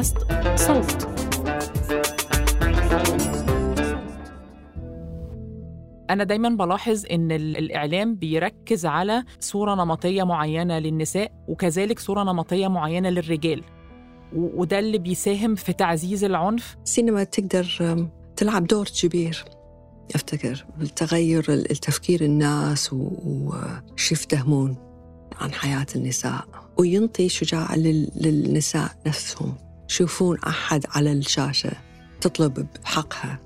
بودكاست صوت. أنا دايما بلاحظ إن الإعلام بيركز على صورة نمطية معينة للنساء وكذلك صورة نمطية معينة للرجال. وده اللي بيساهم في تعزيز العنف. السينما تقدر تلعب دور كبير. أفتكر بالتغير التفكير الناس وش يفتهمون عن حياة النساء وينطي شجاعة للنساء نفسهم. يشوفون أحد على الشاشة تطلب بحقها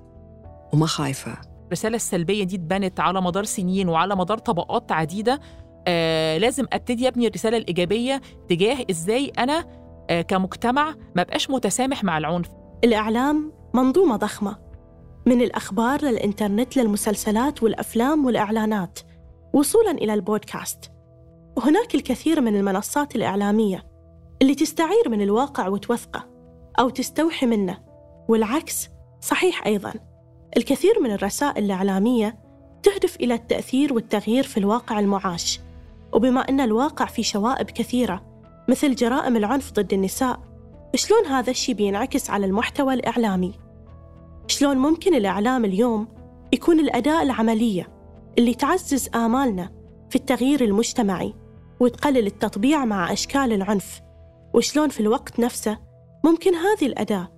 وما خايفة. الرسالة السلبية دي اتبنت على مدار سنين وعلى مدار طبقات عديدة. آه لازم أبتدي أبني الرسالة الإيجابية تجاه إزاي أنا آه كمجتمع ما بقاش متسامح مع العنف. الإعلام منظومة ضخمة من الأخبار للإنترنت للمسلسلات والأفلام والإعلانات وصولاً إلى البودكاست. وهناك الكثير من المنصات الإعلامية اللي تستعير من الواقع وتوثقه. أو تستوحي منه. والعكس صحيح أيضاً. الكثير من الرسائل الإعلامية تهدف إلى التأثير والتغيير في الواقع المعاش. وبما أن الواقع في شوائب كثيرة مثل جرائم العنف ضد النساء شلون هذا الشيء بينعكس على المحتوى الإعلامي؟ شلون ممكن الإعلام اليوم يكون الأداة العملية اللي تعزز آمالنا في التغيير المجتمعي وتقلل التطبيع مع أشكال العنف؟ وشلون في الوقت نفسه ممكن هذه الأداة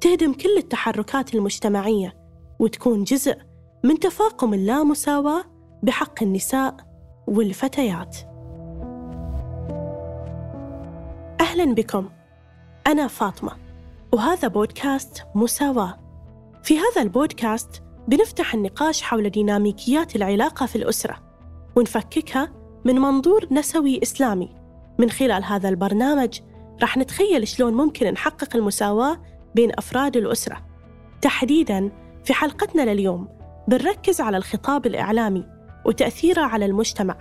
تهدم كل التحركات المجتمعية وتكون جزء من تفاقم اللامساواة بحق النساء والفتيات. أهلا بكم، أنا فاطمة، وهذا بودكاست مساواة. في هذا البودكاست بنفتح النقاش حول ديناميكيات العلاقة في الأسرة، ونفككها من منظور نسوي إسلامي. من خلال هذا البرنامج راح نتخيل شلون ممكن نحقق المساواة بين أفراد الأسرة، تحديداً في حلقتنا لليوم بنركز على الخطاب الإعلامي وتأثيره على المجتمع.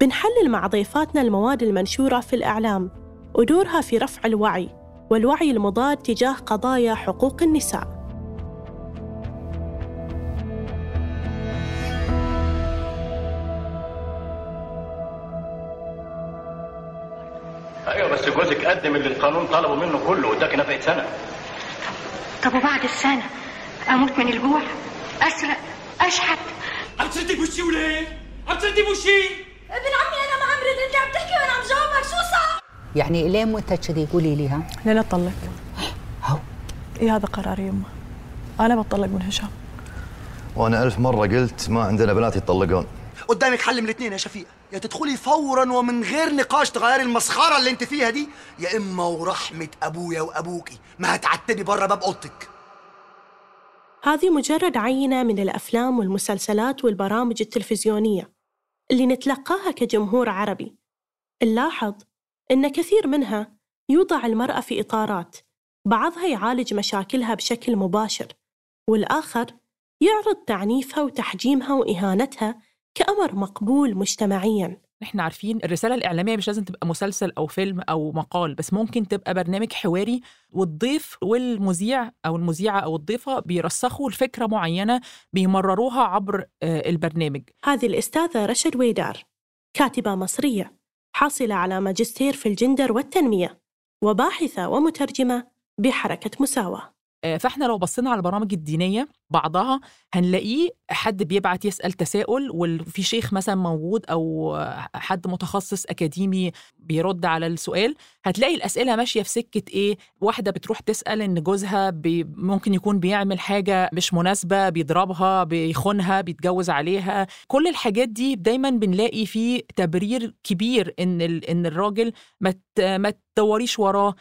بنحلل مع ضيفاتنا المواد المنشورة في الإعلام ودورها في رفع الوعي والوعي المضاد تجاه قضايا حقوق النساء. أيوه بس جوزك قدم اللي القانون طلبه منه كله واداك نفقة سنة. طب وبعد السنة أموت من الجوع؟ أسرق؟ أشحت؟ عم تردي بوشي وليه؟ عم تردي بوشي؟ ابن عمي أنا ما عم رد انت عم تحكي وأنا عم جاوبك شو صار؟ يعني ليه متى كذي؟ قولي لي ها؟ لين اطلق هو. اي هذا قراري يمه أنا بطلق من هشام. وأنا ألف مرة قلت ما عندنا بنات يطلقون قدامك حل من الاثنين يا شفيقة. يا تدخلي فورا ومن غير نقاش تغيري المسخرة اللي انت فيها دي يا إما ورحمة أبويا وأبوكي. ما هتعتبي بره باب أوضتك. هذه مجرد عينة من الأفلام والمسلسلات والبرامج التلفزيونية اللي نتلقاها كجمهور عربي. نلاحظ أن كثير منها يوضع المرأة في إطارات بعضها يعالج مشاكلها بشكل مباشر والآخر يعرض تعنيفها وتحجيمها وإهانتها كأمر مقبول مجتمعياً. إحنا عارفين الرسالة الإعلامية مش لازم تبقى مسلسل أو فيلم أو مقال بس ممكن تبقى برنامج حواري والضيف والمذيع أو المذيعة أو الضيفة بيرسخوا الفكرة معينة بيمرروها عبر البرنامج. هذه الأستاذة رشد ويدار كاتبة مصرية حاصلة على ماجستير في الجندر والتنمية وباحثة ومترجمة بحركة مساواة. فإحنا لو بصينا على البرامج الدينية بعضها هنلاقيه حد بيبعت يسأل تساؤل وفي شيخ مثلا موجود أو حد متخصص أكاديمي بيرد على السؤال هتلاقي الأسئلة ماشية في سكة إيه واحدة بتروح تسأل إن جوزها بي ممكن يكون بيعمل حاجة مش مناسبة بيضربها بيخونها بيتجوز عليها. كل الحاجات دي دايما بنلاقي فيه تبرير كبير إن إن الراجل ما ما تدوريش وراه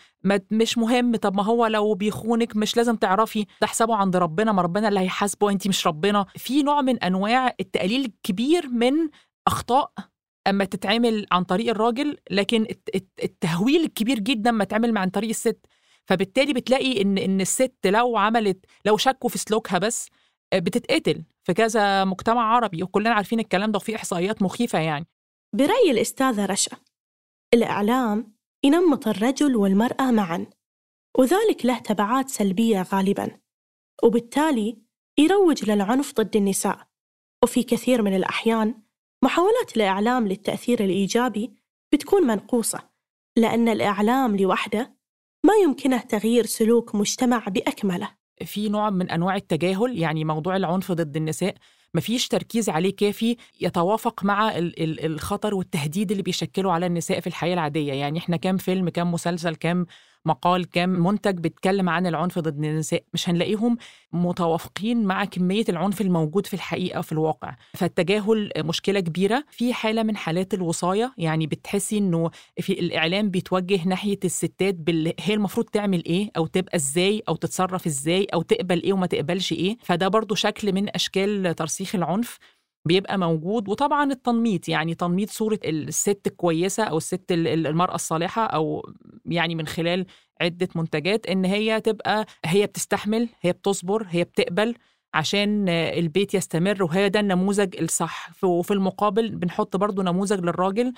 مش مهم. طب ما هو لو بيخونك مش لازم تعرفي ده حسابه عند ربنا ما ربنا اللي هيحاسبه انت مش ربنا. في نوع من أنواع التقليل الكبير من أخطاء أما تتعمل عن طريق الراجل لكن التهويل الكبير جدا ما تعمل عن طريق الست. فبالتالي بتلاقي إن إن الست لو عملت لو شكوا في سلوكها بس بتتقتل في كذا مجتمع عربي وكلنا عارفين الكلام ده وفي إحصائيات مخيفة يعني. برأي الأستاذة رشا الإعلام ينمط الرجل والمرأة معا وذلك له تبعات سلبية غالبا. وبالتالي يروج للعنف ضد النساء. وفي كثير من الأحيان محاولات الإعلام للتأثير الإيجابي بتكون منقوصة لأن الإعلام لوحده ما يمكنه تغيير سلوك مجتمع بأكمله. في نوع من أنواع التجاهل يعني موضوع العنف ضد النساء مفيش تركيز عليه كافي يتوافق مع ال- ال- الخطر والتهديد اللي بيشكله على النساء في الحياة العادية. يعني إحنا كام فيلم كام مسلسل كام مقال كام منتج بيتكلم عن العنف ضد النساء مش هنلاقيهم متوافقين مع كمية العنف الموجود في الحقيقة في الواقع. فالتجاهل مشكلة كبيرة. في حالة من حالات الوصاية يعني بتحسي إنه في الإعلام بيتوجه ناحية الستات بال... هي المفروض تعمل إيه؟ أو تبقى إزاي؟ أو تتصرف إزاي؟ أو تقبل إيه وما تقبلش إيه؟ فده برضو شكل من أشكال ترسيخ العنف. بيبقى موجود وطبعا التنميط يعني تنميط صورة الست الكويسة أو الست ال- ال- المرأة الصالحة أو يعني من خلال عدة منتجات إن هي تبقى هي بتستحمل هي بتصبر هي بتقبل عشان البيت يستمر وهي ده النموذج الصح. وفي المقابل بنحط برضو نموذج للراجل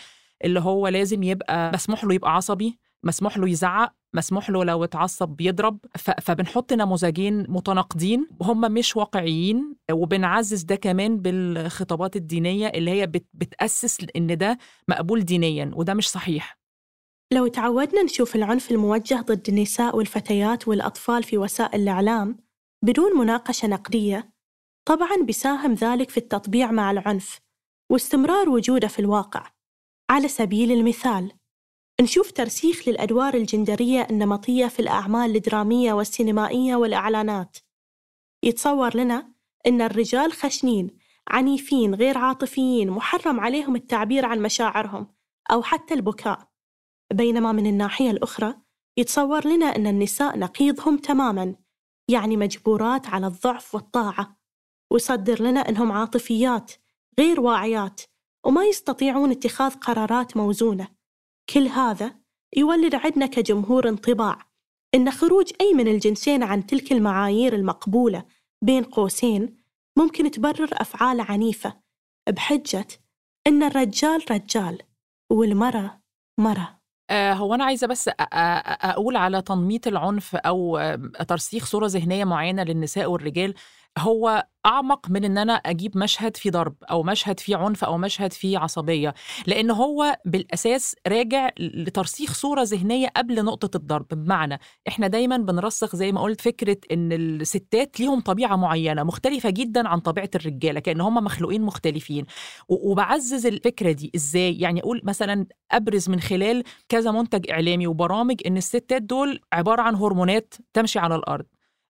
اللي هو لازم يبقى مسموح له يبقى عصبي مسموح له يزعق مسموح له لو اتعصب بيضرب فبنحط نموذجين متناقضين وهم مش واقعيين وبنعزز ده كمان بالخطابات الدينية اللي هي بت- بتأسس إن ده مقبول دينيا وده مش صحيح. لو تعودنا نشوف العنف الموجه ضد النساء والفتيات والأطفال في وسائل الإعلام بدون مناقشة نقدية طبعا بيساهم ذلك في التطبيع مع العنف واستمرار وجوده في الواقع. على سبيل المثال نشوف ترسيخ للأدوار الجندرية النمطية في الأعمال الدرامية والسينمائية والإعلانات. يتصور لنا أن الرجال خشنين عنيفين غير عاطفيين محرم عليهم التعبير عن مشاعرهم أو حتى البكاء. بينما من الناحية الأخرى يتصور لنا أن النساء نقيضهم تماما يعني مجبورات على الضعف والطاعة. ويصدر لنا أنهم عاطفيات غير واعيات وما يستطيعون اتخاذ قرارات موزونة. كل هذا يولد عندنا كجمهور انطباع أن خروج أي من الجنسين عن تلك المعايير المقبولة بين قوسين ممكن تبرر أفعال عنيفة بحجة أن الرجال رجال والمرأة مرأة. آه، هو أنا عايزة بس أقول على تنميط العنف أو ترسيخ صورة ذهنية معينة للنساء والرجال. هو أعمق من إن أنا أجيب مشهد فيه ضرب أو مشهد فيه عنف أو مشهد فيه عصبية لأن هو بالأساس راجع لترسيخ صورة ذهنية قبل نقطة الضرب. بمعنى إحنا دايما بنرسخ زي ما قلت فكرة إن الستات ليهم طبيعة معينة مختلفة جدا عن طبيعة الرجالة كأن هم مخلوقين مختلفين. وبعزز الفكرة دي إزاي؟ يعني أقول مثلا أبرز من خلال كذا منتج إعلامي وبرامج إن الستات دول عبارة عن هرمونات تمشي على الأرض.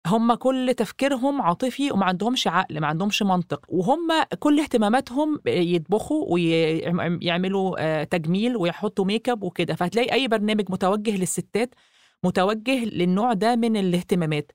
هم كل تفكيرهم عاطفي وما عندهمش عقل ما عندهمش منطق. وهم كل اهتماماتهم يطبخوا ويعملوا تجميل ويحطوا make up وكده. فهتلاقي أي برنامج متوجه للستات متوجه للنوع ده من الاهتمامات.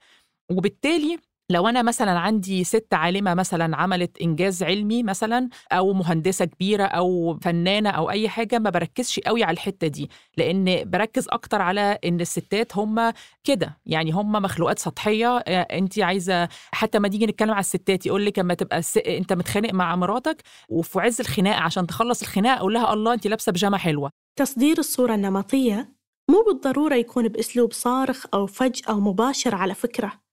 وبالتالي لو أنا مثلا عندي ست عالمة مثلا عملت إنجاز علمي مثلا أو مهندسة كبيرة أو فنانة أو أي حاجة ما بركزش قوي على الحتة دي لأن بركز أكتر على إن الستات هم كده يعني هم مخلوقات سطحية انت عايزة حتى ما نيجي نتكلم على الستات يقول لك أما تبقى. أنت متخانق مع مراتك وفي عز الخناقة عشان تخلص الخناقة أقول لها الله انت لابسة بيجامة حلوة تصدير الصورة النمطية مو بالضرورة يكون بأسلوب صارخ أو فج أو مباشر على فكرة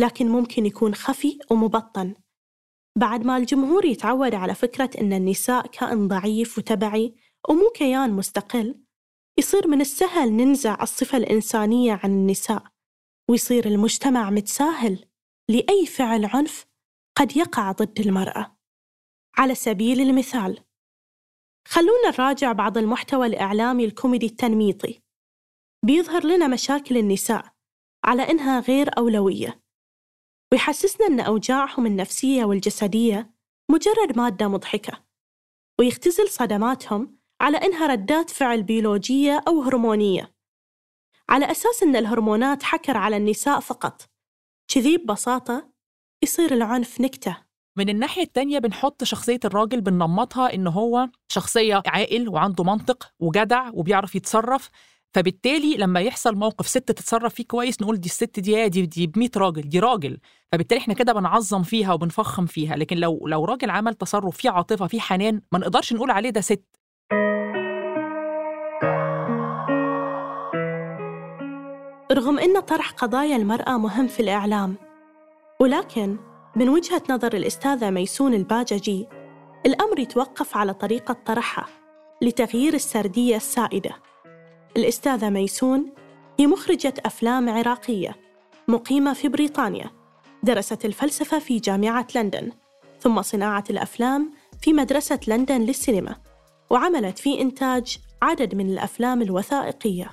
لكن ممكن يكون خفي ومبطن. بعد ما الجمهور يتعود على فكرة أن النساء كائن ضعيف وتبعي ومو كيان مستقل يصير من السهل ننزع الصفة الإنسانية عن النساء ويصير المجتمع متساهل لأي فعل عنف قد يقع ضد المرأة. على سبيل المثال خلونا نراجع بعض المحتوى الإعلامي الكوميدي التنميطي. بيظهر لنا مشاكل النساء على إنها غير أولوية. ويحسسنا أن أوجاعهم النفسية والجسدية مجرد مادة مضحكة ويختزل صدماتهم على إنها ردات فعل بيولوجية أو هرمونية. على أساس أن الهرمونات حكر على النساء فقط كذي ببساطة يصير العنف نكتة. من الناحية التانية بنحط شخصية الراجل بننمطها إن هو شخصية عاقل وعنده منطق وجدع وبيعرف يتصرف. فبالتالي لما يحصل موقف ست تتصرف فيه كويس نقول دي الست دي دي دي ب 100 راجل دي راجل. فبالتالي إحنا كده بنعظم فيها وبنفخم فيها. لكن لو لو راجل عمل تصرف فيه عاطفة فيه حنان ما نقدرش نقول عليه ده ست. رغم أن طرح قضايا المرأة مهم في الإعلام. ولكن من وجهة نظر الأستاذة ميسون الباججي الأمر يتوقف على طريقة طرحها لتغيير السردية السائدة. الأستاذة ميسون هي مخرجة أفلام عراقية مقيمة في بريطانيا درست الفلسفة في جامعة لندن ثم صناعة الأفلام في مدرسة لندن للسينما وعملت في إنتاج عدد من الأفلام الوثائقية.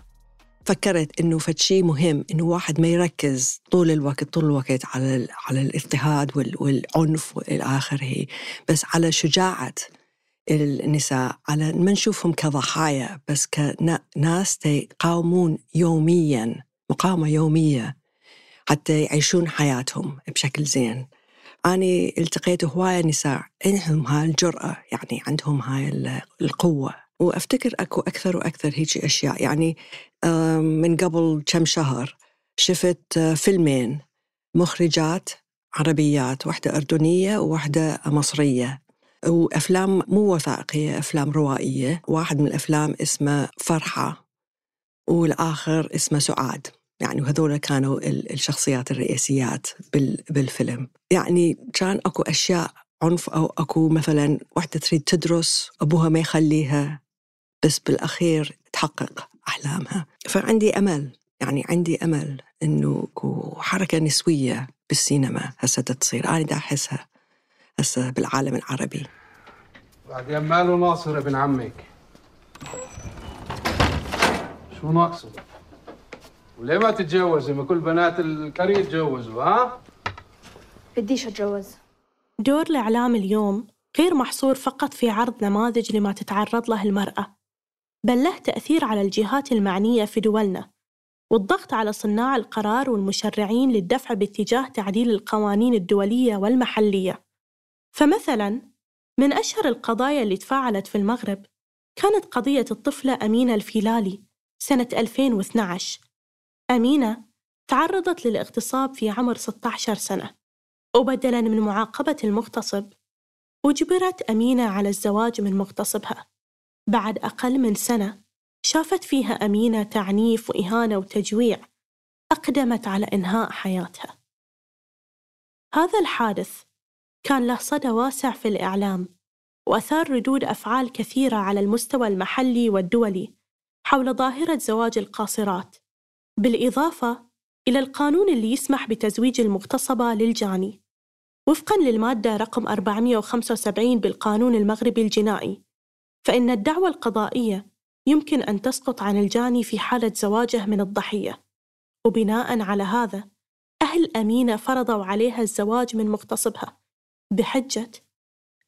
فكرت إنه فد شيء مهم إنه واحد ما يركز طول الوقت طول الوقت على على الاضطهاد وال- والعنف والى اخره بس على شجاعة النساء على ما نشوفهم كضحايا بس كناس يقاومون يوميا مقاومة يومية حتى يعيشون حياتهم بشكل زين. أنا التقيت هواية نساء عندهم هاي الجرأة يعني عندهم هاي ال- القوة. وأفتكر أكو أكثر وأكثر هيك أشياء. يعني من قبل كم شهر شفت آه، فيلمين مخرجات عربيات واحدة أردنية وواحدة مصرية. وأفلام مو وثائقية أفلام روائية. واحد من الأفلام اسمه فرحة والآخر اسمه سعاد. يعني وهذول كانوا ال- الشخصيات الرئيسيات بال- بالفيلم. يعني كان أكو أشياء عنف أو أكو مثلا واحدة تريد تدرس أبوها ما يخليها بس بالأخير تحقق أحلامها. فعندي أمل يعني عندي أمل أكو حركة نسوية بالسينما هسه تصير أنا دا أحسها. هسه بالعالم العربي. بعدين ماله ناصر ابن عمك. شو ناقصه؟ وليه ما تتجوزي؟ ما كل بنات القرية يتجوزوا ها؟ بديش أتجوز؟ دور الإعلام اليوم غير محصور فقط في عرض نماذج لما تتعرض له المرأة بل له تأثير على الجهات المعنية في دولنا والضغط على صناع القرار والمشرعين للدفع باتجاه تعديل القوانين الدولية والمحلية. فمثلا من أشهر القضايا اللي تفاعلت في المغرب كانت قضية الطفلة أمينة الفيلالي سنة 2012 أمينة تعرضت للاغتصاب في عمر 16 سنة. وبدلا من معاقبة المغتصب أجبرت أمينة على الزواج من مغتصبها. بعد أقل من سنة شافت فيها أمينة تعنيف وإهانة وتجويع أقدمت على إنهاء حياتها. هذا الحادث كان له صدى واسع في الإعلام وأثار ردود أفعال كثيرة على المستوى المحلي والدولي حول ظاهرة زواج القاصرات بالإضافة إلى القانون اللي يسمح بتزويج المغتصبة للجاني وفقا للمادة رقم 475 بالقانون المغربي الجنائي فإن الدعوى القضائية يمكن أن تسقط عن الجاني في حالة زواجه من الضحية وبناء على هذا أهل أمينة فرضوا عليها الزواج من مغتصبها. بحجة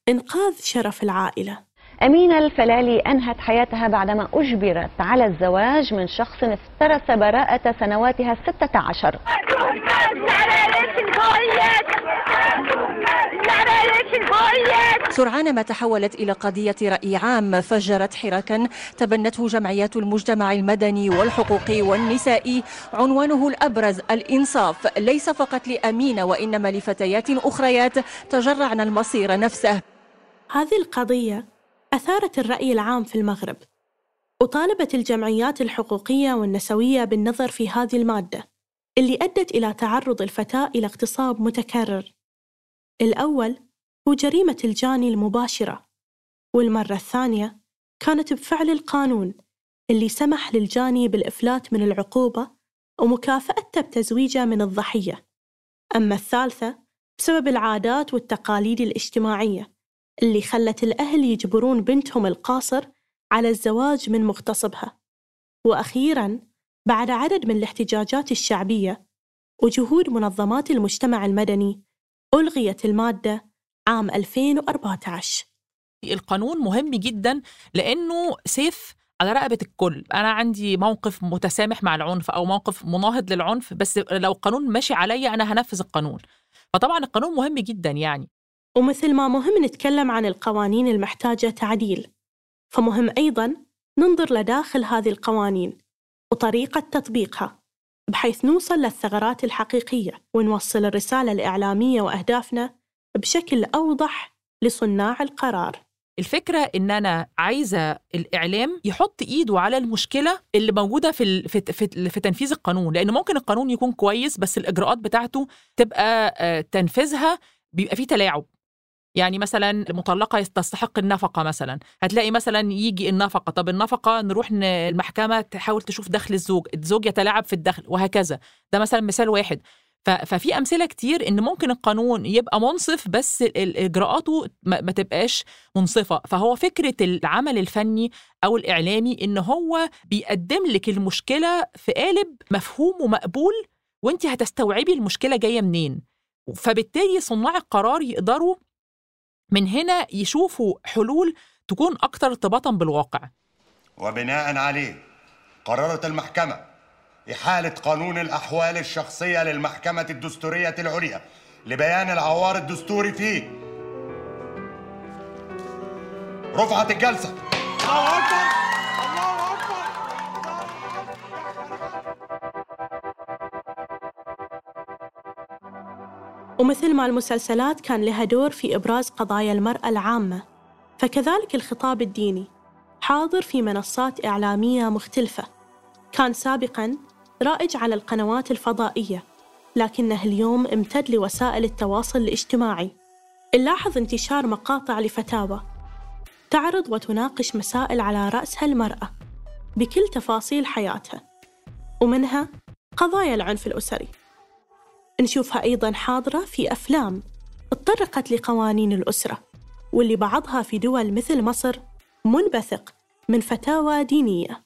إنقاذ شرف العائلة. أمينة الفلالي أنهت حياتها بعدما أجبرت على الزواج من شخص افترس براءة سنواتها الستة عشر. سرعان ما تحولت إلى قضية رأي عام فجرت حراكا تبنته جمعيات المجتمع المدني والحقوقي والنسائي عنوانه الأبرز الإنصاف. ليس فقط لأمينة وإنما لفتيات أخريات. تجرعن المصير نفسه. هذه القضية أثارت الرأي العام في المغرب وطالبت الجمعيات الحقوقية والنسوية بالنظر في هذه المادة اللي أدت إلى تعرض الفتاة إلى اغتصاب متكرر. الأول هو جريمة الجاني المباشرة والمرة الثانية كانت بفعل القانون اللي سمح للجاني بالإفلات من العقوبة ومكافأته بتزويجه من الضحية. أما الثالثة بسبب العادات والتقاليد الاجتماعية. اللي خلت الأهل يجبرون بنتهم القاصر على الزواج من مغتصبها. وأخيراً بعد عدد من الاحتجاجات الشعبية وجهود منظمات المجتمع المدني ألغيت المادة عام 2014 القانون مهم جدا لأنه سيف على رقبة الكل. أنا عندي موقف متسامح مع العنف أو موقف مناهض للعنف بس لو القانون ماشي عليا أنا هنفذ القانون. فطبعا القانون مهم جدا يعني. ومثل ما مهم نتكلم عن القوانين المحتاجة تعديل فمهم أيضا ننظر لداخل هذه القوانين وطريقة تطبيقها بحيث نوصل للثغرات الحقيقية ونوصل الرسالة الإعلامية وأهدافنا بشكل أوضح لصناع القرار. الفكرة إن أنا عايزة الإعلام يحط إيده على المشكلة اللي موجودة في في في, في تنفيذ القانون لأن ممكن القانون يكون كويس بس الإجراءات بتاعته تبقى آه، تنفيذها بيبقى فيه تلاعب. يعني مثلا المطلقة تستحق النفقة مثلا. هتلاقي مثلا يجي النفقة طب النفقة نروح المحكمة تحاول تشوف دخل الزوج الزوج يتلاعب في الدخل وهكذا. ده مثلا مثال واحد. ففي أمثلة كتير إن ممكن القانون يبقى منصف بس إجراءاته ما تبقاش منصفة. فهو فكرة العمل الفني أو الإعلامي إن هو بيقدم لك المشكلة في قالب مفهوم ومقبول وانت هتستوعبي المشكلة جاية منين. فبالتالي صناع القرار يقدروا من هنا يشوفوا حلول تكون أكثر ارتباطا بالواقع. وبناء عليه قررت المحكمة إحالة قانون الأحوال الشخصية للمحكمة الدستورية العليا لبيان العوار الدستوري فيه. رفعت الجلسة. ومثل ما المسلسلات كان لها دور في إبراز قضايا المرأة العامة فكذلك الخطاب الديني حاضر في منصات إعلامية مختلفة. كان سابقاً رائج على القنوات الفضائية لكنه اليوم امتد لوسائل التواصل الاجتماعي. نلاحظ انتشار مقاطع لفتاوى تعرض وتناقش مسائل على رأسها المرأة بكل تفاصيل حياتها ومنها قضايا العنف الأسري. نشوفها أيضا حاضرة في أفلام اتطرقت لقوانين الأسرة واللي بعضها في دول مثل مصر منبثق من فتاوى دينية.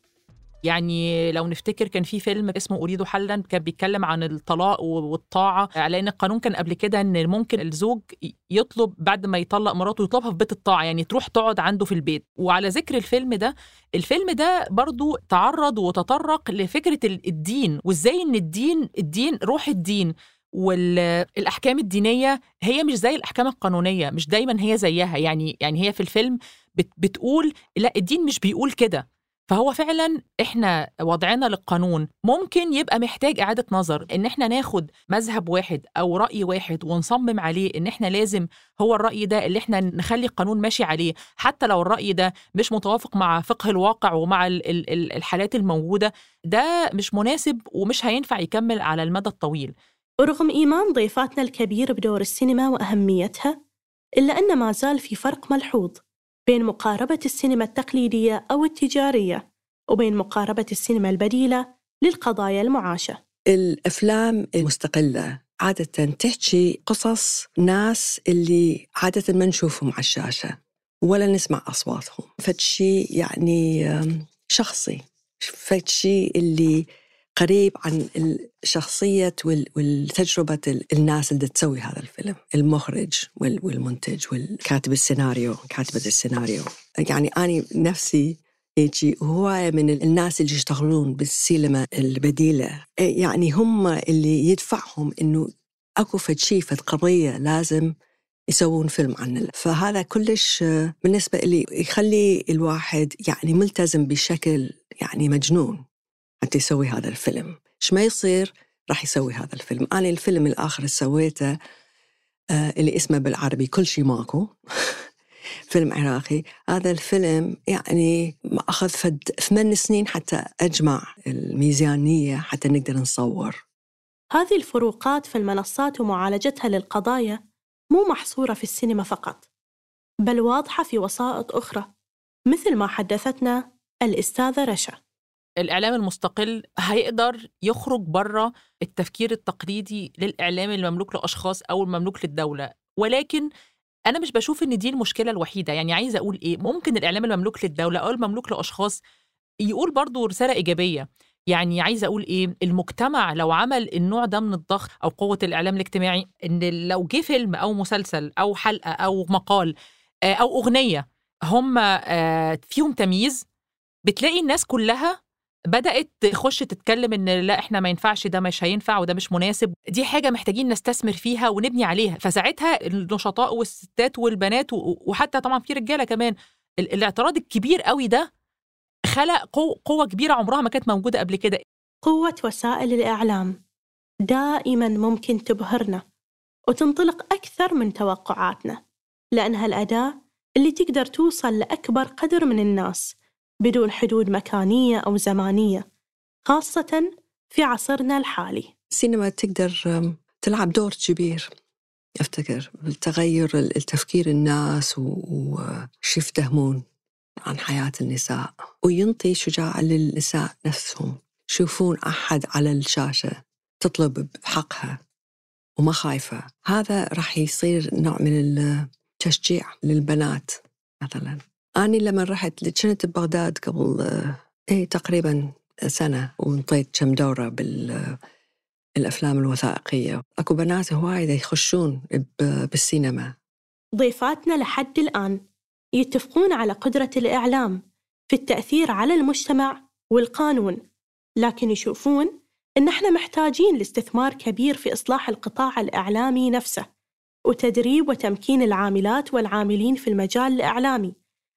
يعني لو نفتكر كان في فيلم اسمه أريد حلا كان بيتكلم عن الطلاق والطاعة. لأن القانون كان قبل كده إن ممكن الزوج يطلب بعد ما يطلق مراته يطلبها في بيت الطاعة يعني تروح تقعد عنده في البيت. وعلى ذكر الفيلم ده الفيلم ده برضو تعرض وتطرق لفكرة الدين وإزاي إن الدين الدين روح الدين والأحكام الدينية هي مش زي الأحكام القانونية مش دايما هي زيها. يعني يعني هي في الفيلم بت بتقول لأ الدين مش بيقول كده. فهو فعلا إحنا وضعنا للقانون ممكن يبقى محتاج إعادة نظر. إن إحنا ناخد مذهب واحد أو رأي واحد ونصمم عليه إن إحنا لازم هو الرأي ده اللي إحنا نخلي القانون ماشي عليه. حتى لو الرأي ده مش متوافق مع فقه الواقع ومع ال ال الحالات الموجودة ده مش مناسب ومش هينفع يكمل على المدى الطويل. ورغم إيمان ضيفاتنا الكبير بدور السينما وأهميتها إلا أن ما زال في فرق ملحوظ بين مقاربة السينما التقليدية أو التجارية وبين مقاربة السينما البديلة للقضايا المعاشة. الأفلام المستقلة عادة تحكي قصص ناس اللي عادة ما نشوفهم على الشاشة ولا نسمع أصواتهم. فشي يعني شخصي فشي اللي قريب عن الشخصية والتجربة الناس اللي تسوي هذا الفيلم. المخرج والمنتج والكاتب السيناريو كاتبة السيناريو. يعني أنا نفسي يجي هواية من الناس اللي يشتغلون بالسينما البديلة. يعني هم اللي يدفعهم إنه أكو شيء فد قضية لازم يسوون فيلم عنه فهذا كلش بالنسبة لي يخلي الواحد يعني ملتزم بشكل يعني مجنون. حتى يسوي هذا الفيلم. إيش ما يصير راح يسوي هذا الفيلم. أنا الفيلم الآخر اللي سويته آه اللي اسمه بالعربي كل شيء ماكو. فيلم عراقي. هذا الفيلم يعني أخذ فد ثمان سنين حتى أجمع الميزانية حتى نقدر نصور. هذه الفروقات في المنصات ومعالجتها للقضايا مو محصورة في السينما فقط بل واضحة في وسائط أخرى. مثل ما حدثتنا الأستاذة رشا. الإعلام المستقل هيقدر يخرج بره التفكير التقليدي للإعلام المملوك لأشخاص أو المملوك للدولة. ولكن أنا مش بشوف إن دي المشكلة الوحيدة. يعني عايزة أقول إيه؟ ممكن الإعلام المملوك للدولة أو المملوك لأشخاص يقول برضو رسالة إيجابية. يعني عايزة أقول إيه؟ المجتمع لو عمل النوع ده من الضغط أو قوة الإعلام الاجتماعي إن لو جه فيلم أو مسلسل أو حلقة أو مقال أو أغنية هم فيهم تمييز بتلاقي الناس كلها بدأت تخش تتكلم إن لا إحنا ما ينفعش ده مش هينفع وده مش مناسب. دي حاجة محتاجين نستثمر فيها ونبني عليها. فساعتها النشطاء والستات والبنات وحتى طبعا في رجالة كمان الاعتراض الكبير قوي ده خلق قوة كبيرة عمرها ما كانت موجودة قبل كده. قوة وسائل الإعلام دائما ممكن تبهرنا وتنطلق أكثر من توقعاتنا لأنها الأداة اللي تقدر توصل لأكبر قدر من الناس بدون حدود مكانية أو زمانية خاصة في عصرنا الحالي. السينما تقدر تلعب دور كبير. أفتكر تغير التفكير الناس وش يفتهمون عن حياة النساء. وينطي شجاعة للنساء نفسهم. يشوفون أحد على الشاشة تطلب بحقها وما خايفة. هذا راح يصير نوع من التشجيع للبنات مثلا. أنا لما رحت كنت ببغداد قبل إيه تقريبا سنة وانطيت كم دورة بالأفلام الوثائقية. أكو بنات هواية يخشون بالسينما. ضيفاتنا لحد الآن يتفقون على قدرة الإعلام في التأثير على المجتمع والقانون لكن يشوفون إن إحنا محتاجين لاستثمار كبير في إصلاح القطاع الإعلامي نفسه وتدريب وتمكين العاملات والعاملين في المجال الإعلامي.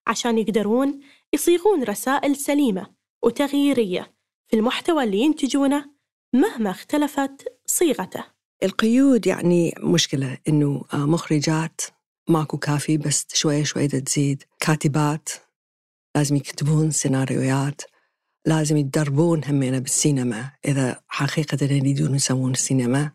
عشان يقدرون يصيغون رسائل سليمة وتغييرية في المحتوى اللي ينتجونه مهما اختلفت صيغته. القيود يعني مشكلة إنه مخرجات ماكو كافي بس شوية شوية تزيد. كاتبات لازم يكتبون سيناريوهات لازم يتدربون همينة بالسينما. إذا حقيقة يريدون يسوون السينما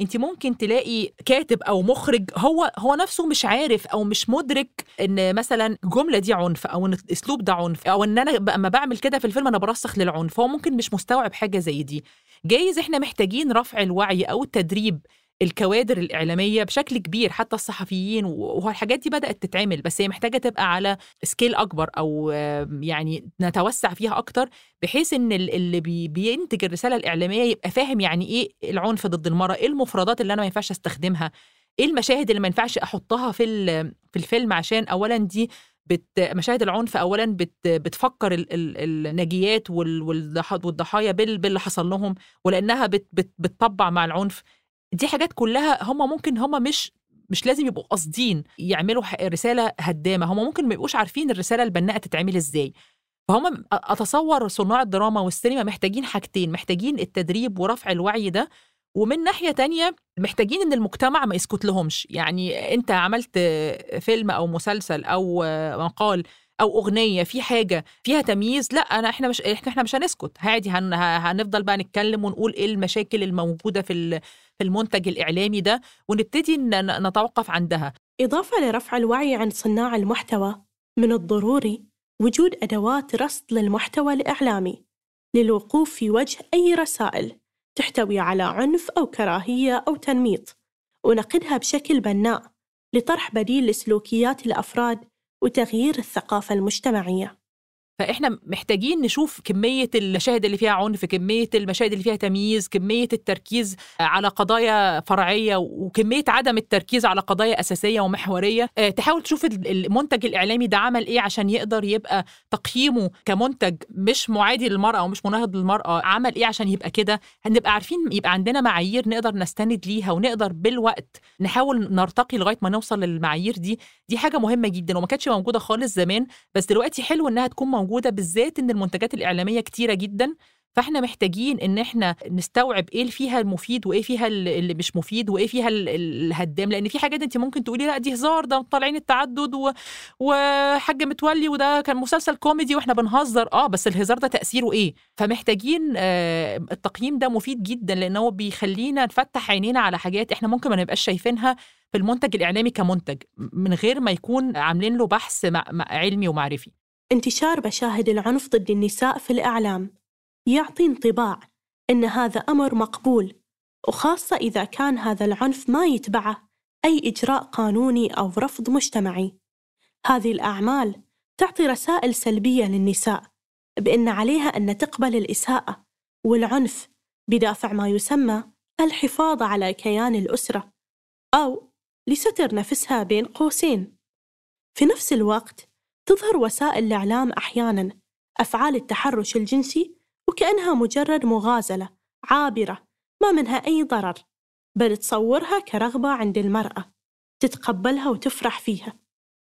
انت ممكن تلاقي كاتب أو مخرج هو هو نفسه مش عارف أو مش مدرك ان مثلا الجمله دي عنف أو ان الاسلوب ده عنف أو ان أنا لما بعمل كده في الفيلم أنا برسخ للعنف. هو ممكن مش مستوعب حاجة زي دي. جايز إحنا محتاجين رفع الوعي أو التدريب الكوادر الإعلامية بشكل كبير حتى الصحفيين والحاجات دي بدأت تتعمل بس هي محتاجة تبقى على سكيل أكبر أو يعني نتوسع فيها أكتر بحيث إن اللي بينتج الرسالة الإعلامية يبقى فاهم يعني إيه العنف ضد المرأة إيه المفردات اللي أنا ما ينفعش أستخدمها إيه المشاهد اللي ما ينفعش أحطها في في الفيلم عشان أولا دي بت مشاهد العنف اولا بت بتفكر ال ال الناجيات والضحايا باللي حصل لهم ولأنها بت بت بتطبع مع العنف. دي حاجات كلها هم ممكن هم مش مش لازم يبقوا قاصدين يعملوا رسالة هدامة. هم ممكن ما يبقوش عارفين الرسالة البناءة تتعمل إزاي. فهم أتصور صناع الدراما والسينما محتاجين حاجتين محتاجين التدريب ورفع الوعي ده ومن ناحية تانية محتاجين إن المجتمع ما يسكت لهمش. يعني أنت عملت فيلم أو مسلسل أو مقال أو أغنية في حاجة فيها تمييز لأ أنا إحنا مش إحنا مش هنسكت. عادي هن هنفضل بقى نتكلم ونقول إيه المشاكل الموجودة في في المنتج الإعلامي ده ونبتدي نتوقف عندها. إضافة لرفع الوعي عند صناع المحتوى من الضروري وجود أدوات رصد للمحتوى الإعلامي للوقوف في وجه أي رسائل تحتوي على عنف أو كراهية أو تنميط. ونقدها بشكل بناء لطرح بديل لسلوكيات الأفراد وتغيير الثقافة المجتمعية. فإحنا محتاجين نشوف كمية المشاهد اللي فيها عنف كمية المشاهد اللي فيها تمييز كمية التركيز على قضايا فرعية وكمية عدم التركيز على قضايا أساسية ومحورية. تحاول تشوف المنتج الإعلامي ده عمل إيه عشان يقدر يبقى تقييمه كمنتج مش معادي للمرأة ومش مناهض للمرأة عمل إيه عشان يبقى كده. هنبقى عارفين يبقى عندنا معايير نقدر نستند ليها ونقدر بالوقت نحاول نرتقي لغاية ما نوصل للمعايير دي. دي حاجة مهمة جدا وما كانتش موجودة خالص زمان بس دلوقتي حلو إنها تكون موجودة موجودة بالذات إن المنتجات الإعلامية كتيرة جدا. فإحنا محتاجين إن إحنا نستوعب إيه اللي فيها المفيد وإيه فيها اللي مش مفيد وإيه فيها الهدام. لأن في حاجات أنت ممكن تقولي لأ دي هزار ده طالعين التعدد و... وحاج متولي وده كان مسلسل كوميدي وإحنا بنهزر. آه بس الهزار ده تأثيره إيه؟ فمحتاجين آه التقييم ده مفيد جدا لأن هو بيخلينا نفتح عينينا على حاجات إحنا ممكن ما نبقاش شايفينها في المنتج الإعلامي كمنتج من غير ما يكون عاملين له بحث علمي ومعرفي. انتشار مشاهد العنف ضد النساء في الإعلام. يعطي انطباع أن هذا أمر مقبول وخاصة إذا كان هذا العنف ما يتبعه أي إجراء قانوني أو رفض مجتمعي. هذه الأعمال تعطي رسائل سلبية للنساء بأن عليها أن تقبل الإساءة والعنف بدافع ما يسمى الحفاظ على كيان الأسرة أو لستر نفسها بين قوسين. في نفس الوقت تظهر وسائل الإعلام أحياناً أفعال التحرش الجنسي وكأنها مجرد مغازلة عابرة ما منها أي ضرر بل تصورها كرغبة عند المرأة تتقبلها وتفرح فيها.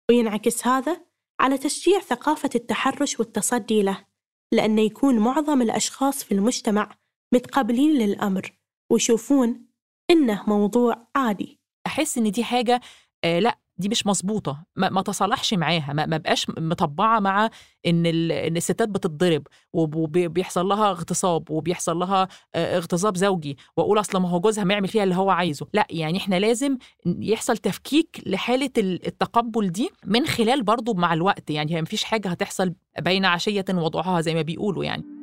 وينعكس هذا على تشجيع ثقافة التحرش والتصدي له لأن يكون معظم الأشخاص في المجتمع متقبلين للأمر ويشوفون إنه موضوع عادي. أحس إن دي حاجة آه لأ دي مش مظبوطة ما, ما تصالحش معاها ما, ما بقاش مطبعة مع إن. إن الستات بتتضرب وبيحصل لها اغتصاب وبيحصل لها اغتصاب زوجي وأقول أصل ما هو جوزها ما يعمل فيها اللي هو عايزه لأ يعني إحنا لازم يحصل تفكيك لحالة التقبل دي من خلال برضو مع الوقت يعني هي مفيش حاجة هتحصل بين عشية وضعها زي ما بيقولوا يعني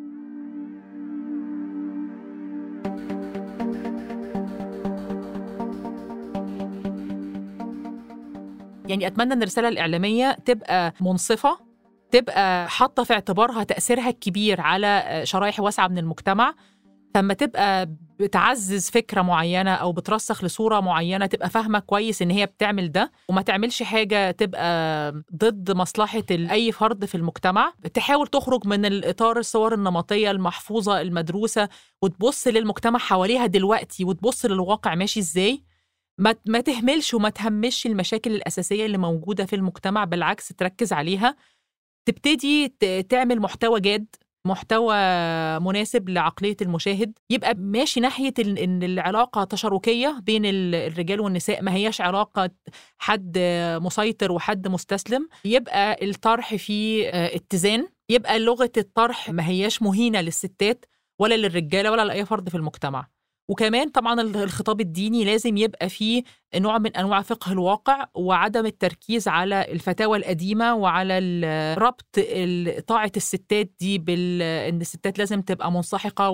يعني أتمنى إن الرسالة الإعلامية تبقى منصفة تبقى حاطة في اعتبارها تأثيرها الكبير على شرائح واسعة من المجتمع. فما تبقى بتعزز فكرة معينة أو بترسخ لصورة معينة تبقى فاهمة كويس إن هي بتعمل ده وما تعملش حاجة تبقى ضد مصلحة أي فرد في المجتمع تحاول تخرج من الإطار الصور النمطية المحفوظة المدروسة وتبص للمجتمع حواليها دلوقتي وتبص للواقع ماشي إزاي. ما ما تهملش وما تهمش المشاكل الأساسية اللي موجودة في المجتمع بالعكس تركز عليها. تبتدي تعمل محتوى جاد محتوى مناسب لعقلية المشاهد. يبقى ماشي ناحية إن العلاقة تشاركية بين الرجال والنساء. ما هياش علاقة حد مسيطر وحد مستسلم. يبقى الطرح فيه اتزان. يبقى لغة الطرح ما هياش مهينة للستات ولا للرجالة ولا لأي فرد في المجتمع. وكمان طبعا الخطاب الديني لازم يبقى فيه نوع من أنواع فقه الواقع وعدم التركيز على الفتاوى القديمة وعلى ربط طاعة الستات دي بال إن الستات لازم تبقى منسحقة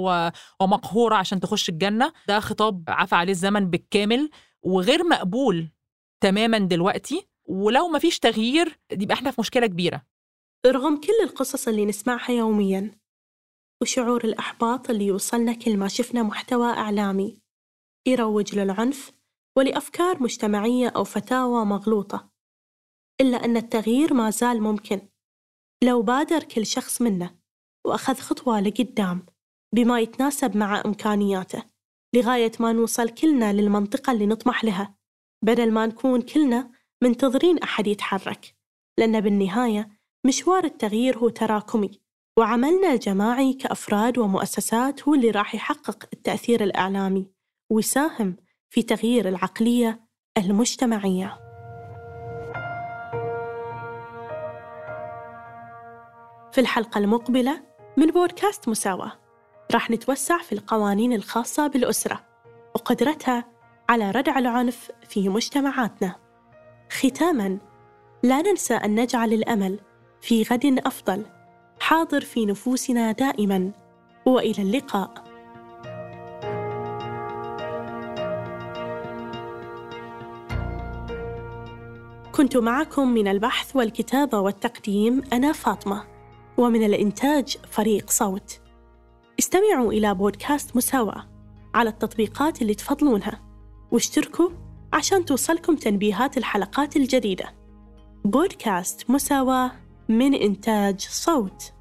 ومقهورة عشان تخش الجنة. ده خطاب عفى عليه الزمن بالكامل وغير مقبول تماما دلوقتي. ولو ما فيش تغيير يبقى إحنا في مشكلة كبيرة. رغم كل القصص اللي نسمعها يوميا. وشعور الإحباط اللي يوصلنا كل ما شفنا محتوى إعلامي. يروج للعنف ولأفكار مجتمعية أو فتاوى مغلوطة. إلا أن التغيير ما زال ممكن. لو بادر كل شخص منا وأخذ خطوة لقدام بما يتناسب مع إمكانياته لغاية ما نوصل كلنا للمنطقة اللي نطمح لها بدل ما نكون كلنا منتظرين أحد يتحرك. لأن بالنهاية مشوار التغيير هو تراكمي. وعملنا الجماعي كأفراد ومؤسسات هو اللي راح يحقق التأثير الإعلامي ويساهم في تغيير العقلية المجتمعية. في الحلقة المقبلة من بودكاست مساواة راح نتوسع في القوانين الخاصة بالأسرة وقدرتها على ردع العنف في مجتمعاتنا. ختاماً لا ننسى أن نجعل الأمل في غد أفضل حاضر في نفوسنا دائما. وإلى اللقاء. كنت معكم من البحث والكتابة والتقديم أنا فاطمة ومن الإنتاج فريق صوت. استمعوا إلى بودكاست مساواة على التطبيقات اللي تفضلونها واشتركوا عشان توصلكم تنبيهات الحلقات الجديدة. بودكاست مساواة من إنتاج صوت.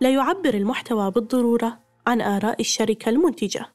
لا يعبر المحتوى بالضرورة عن آراء الشركة المنتجة.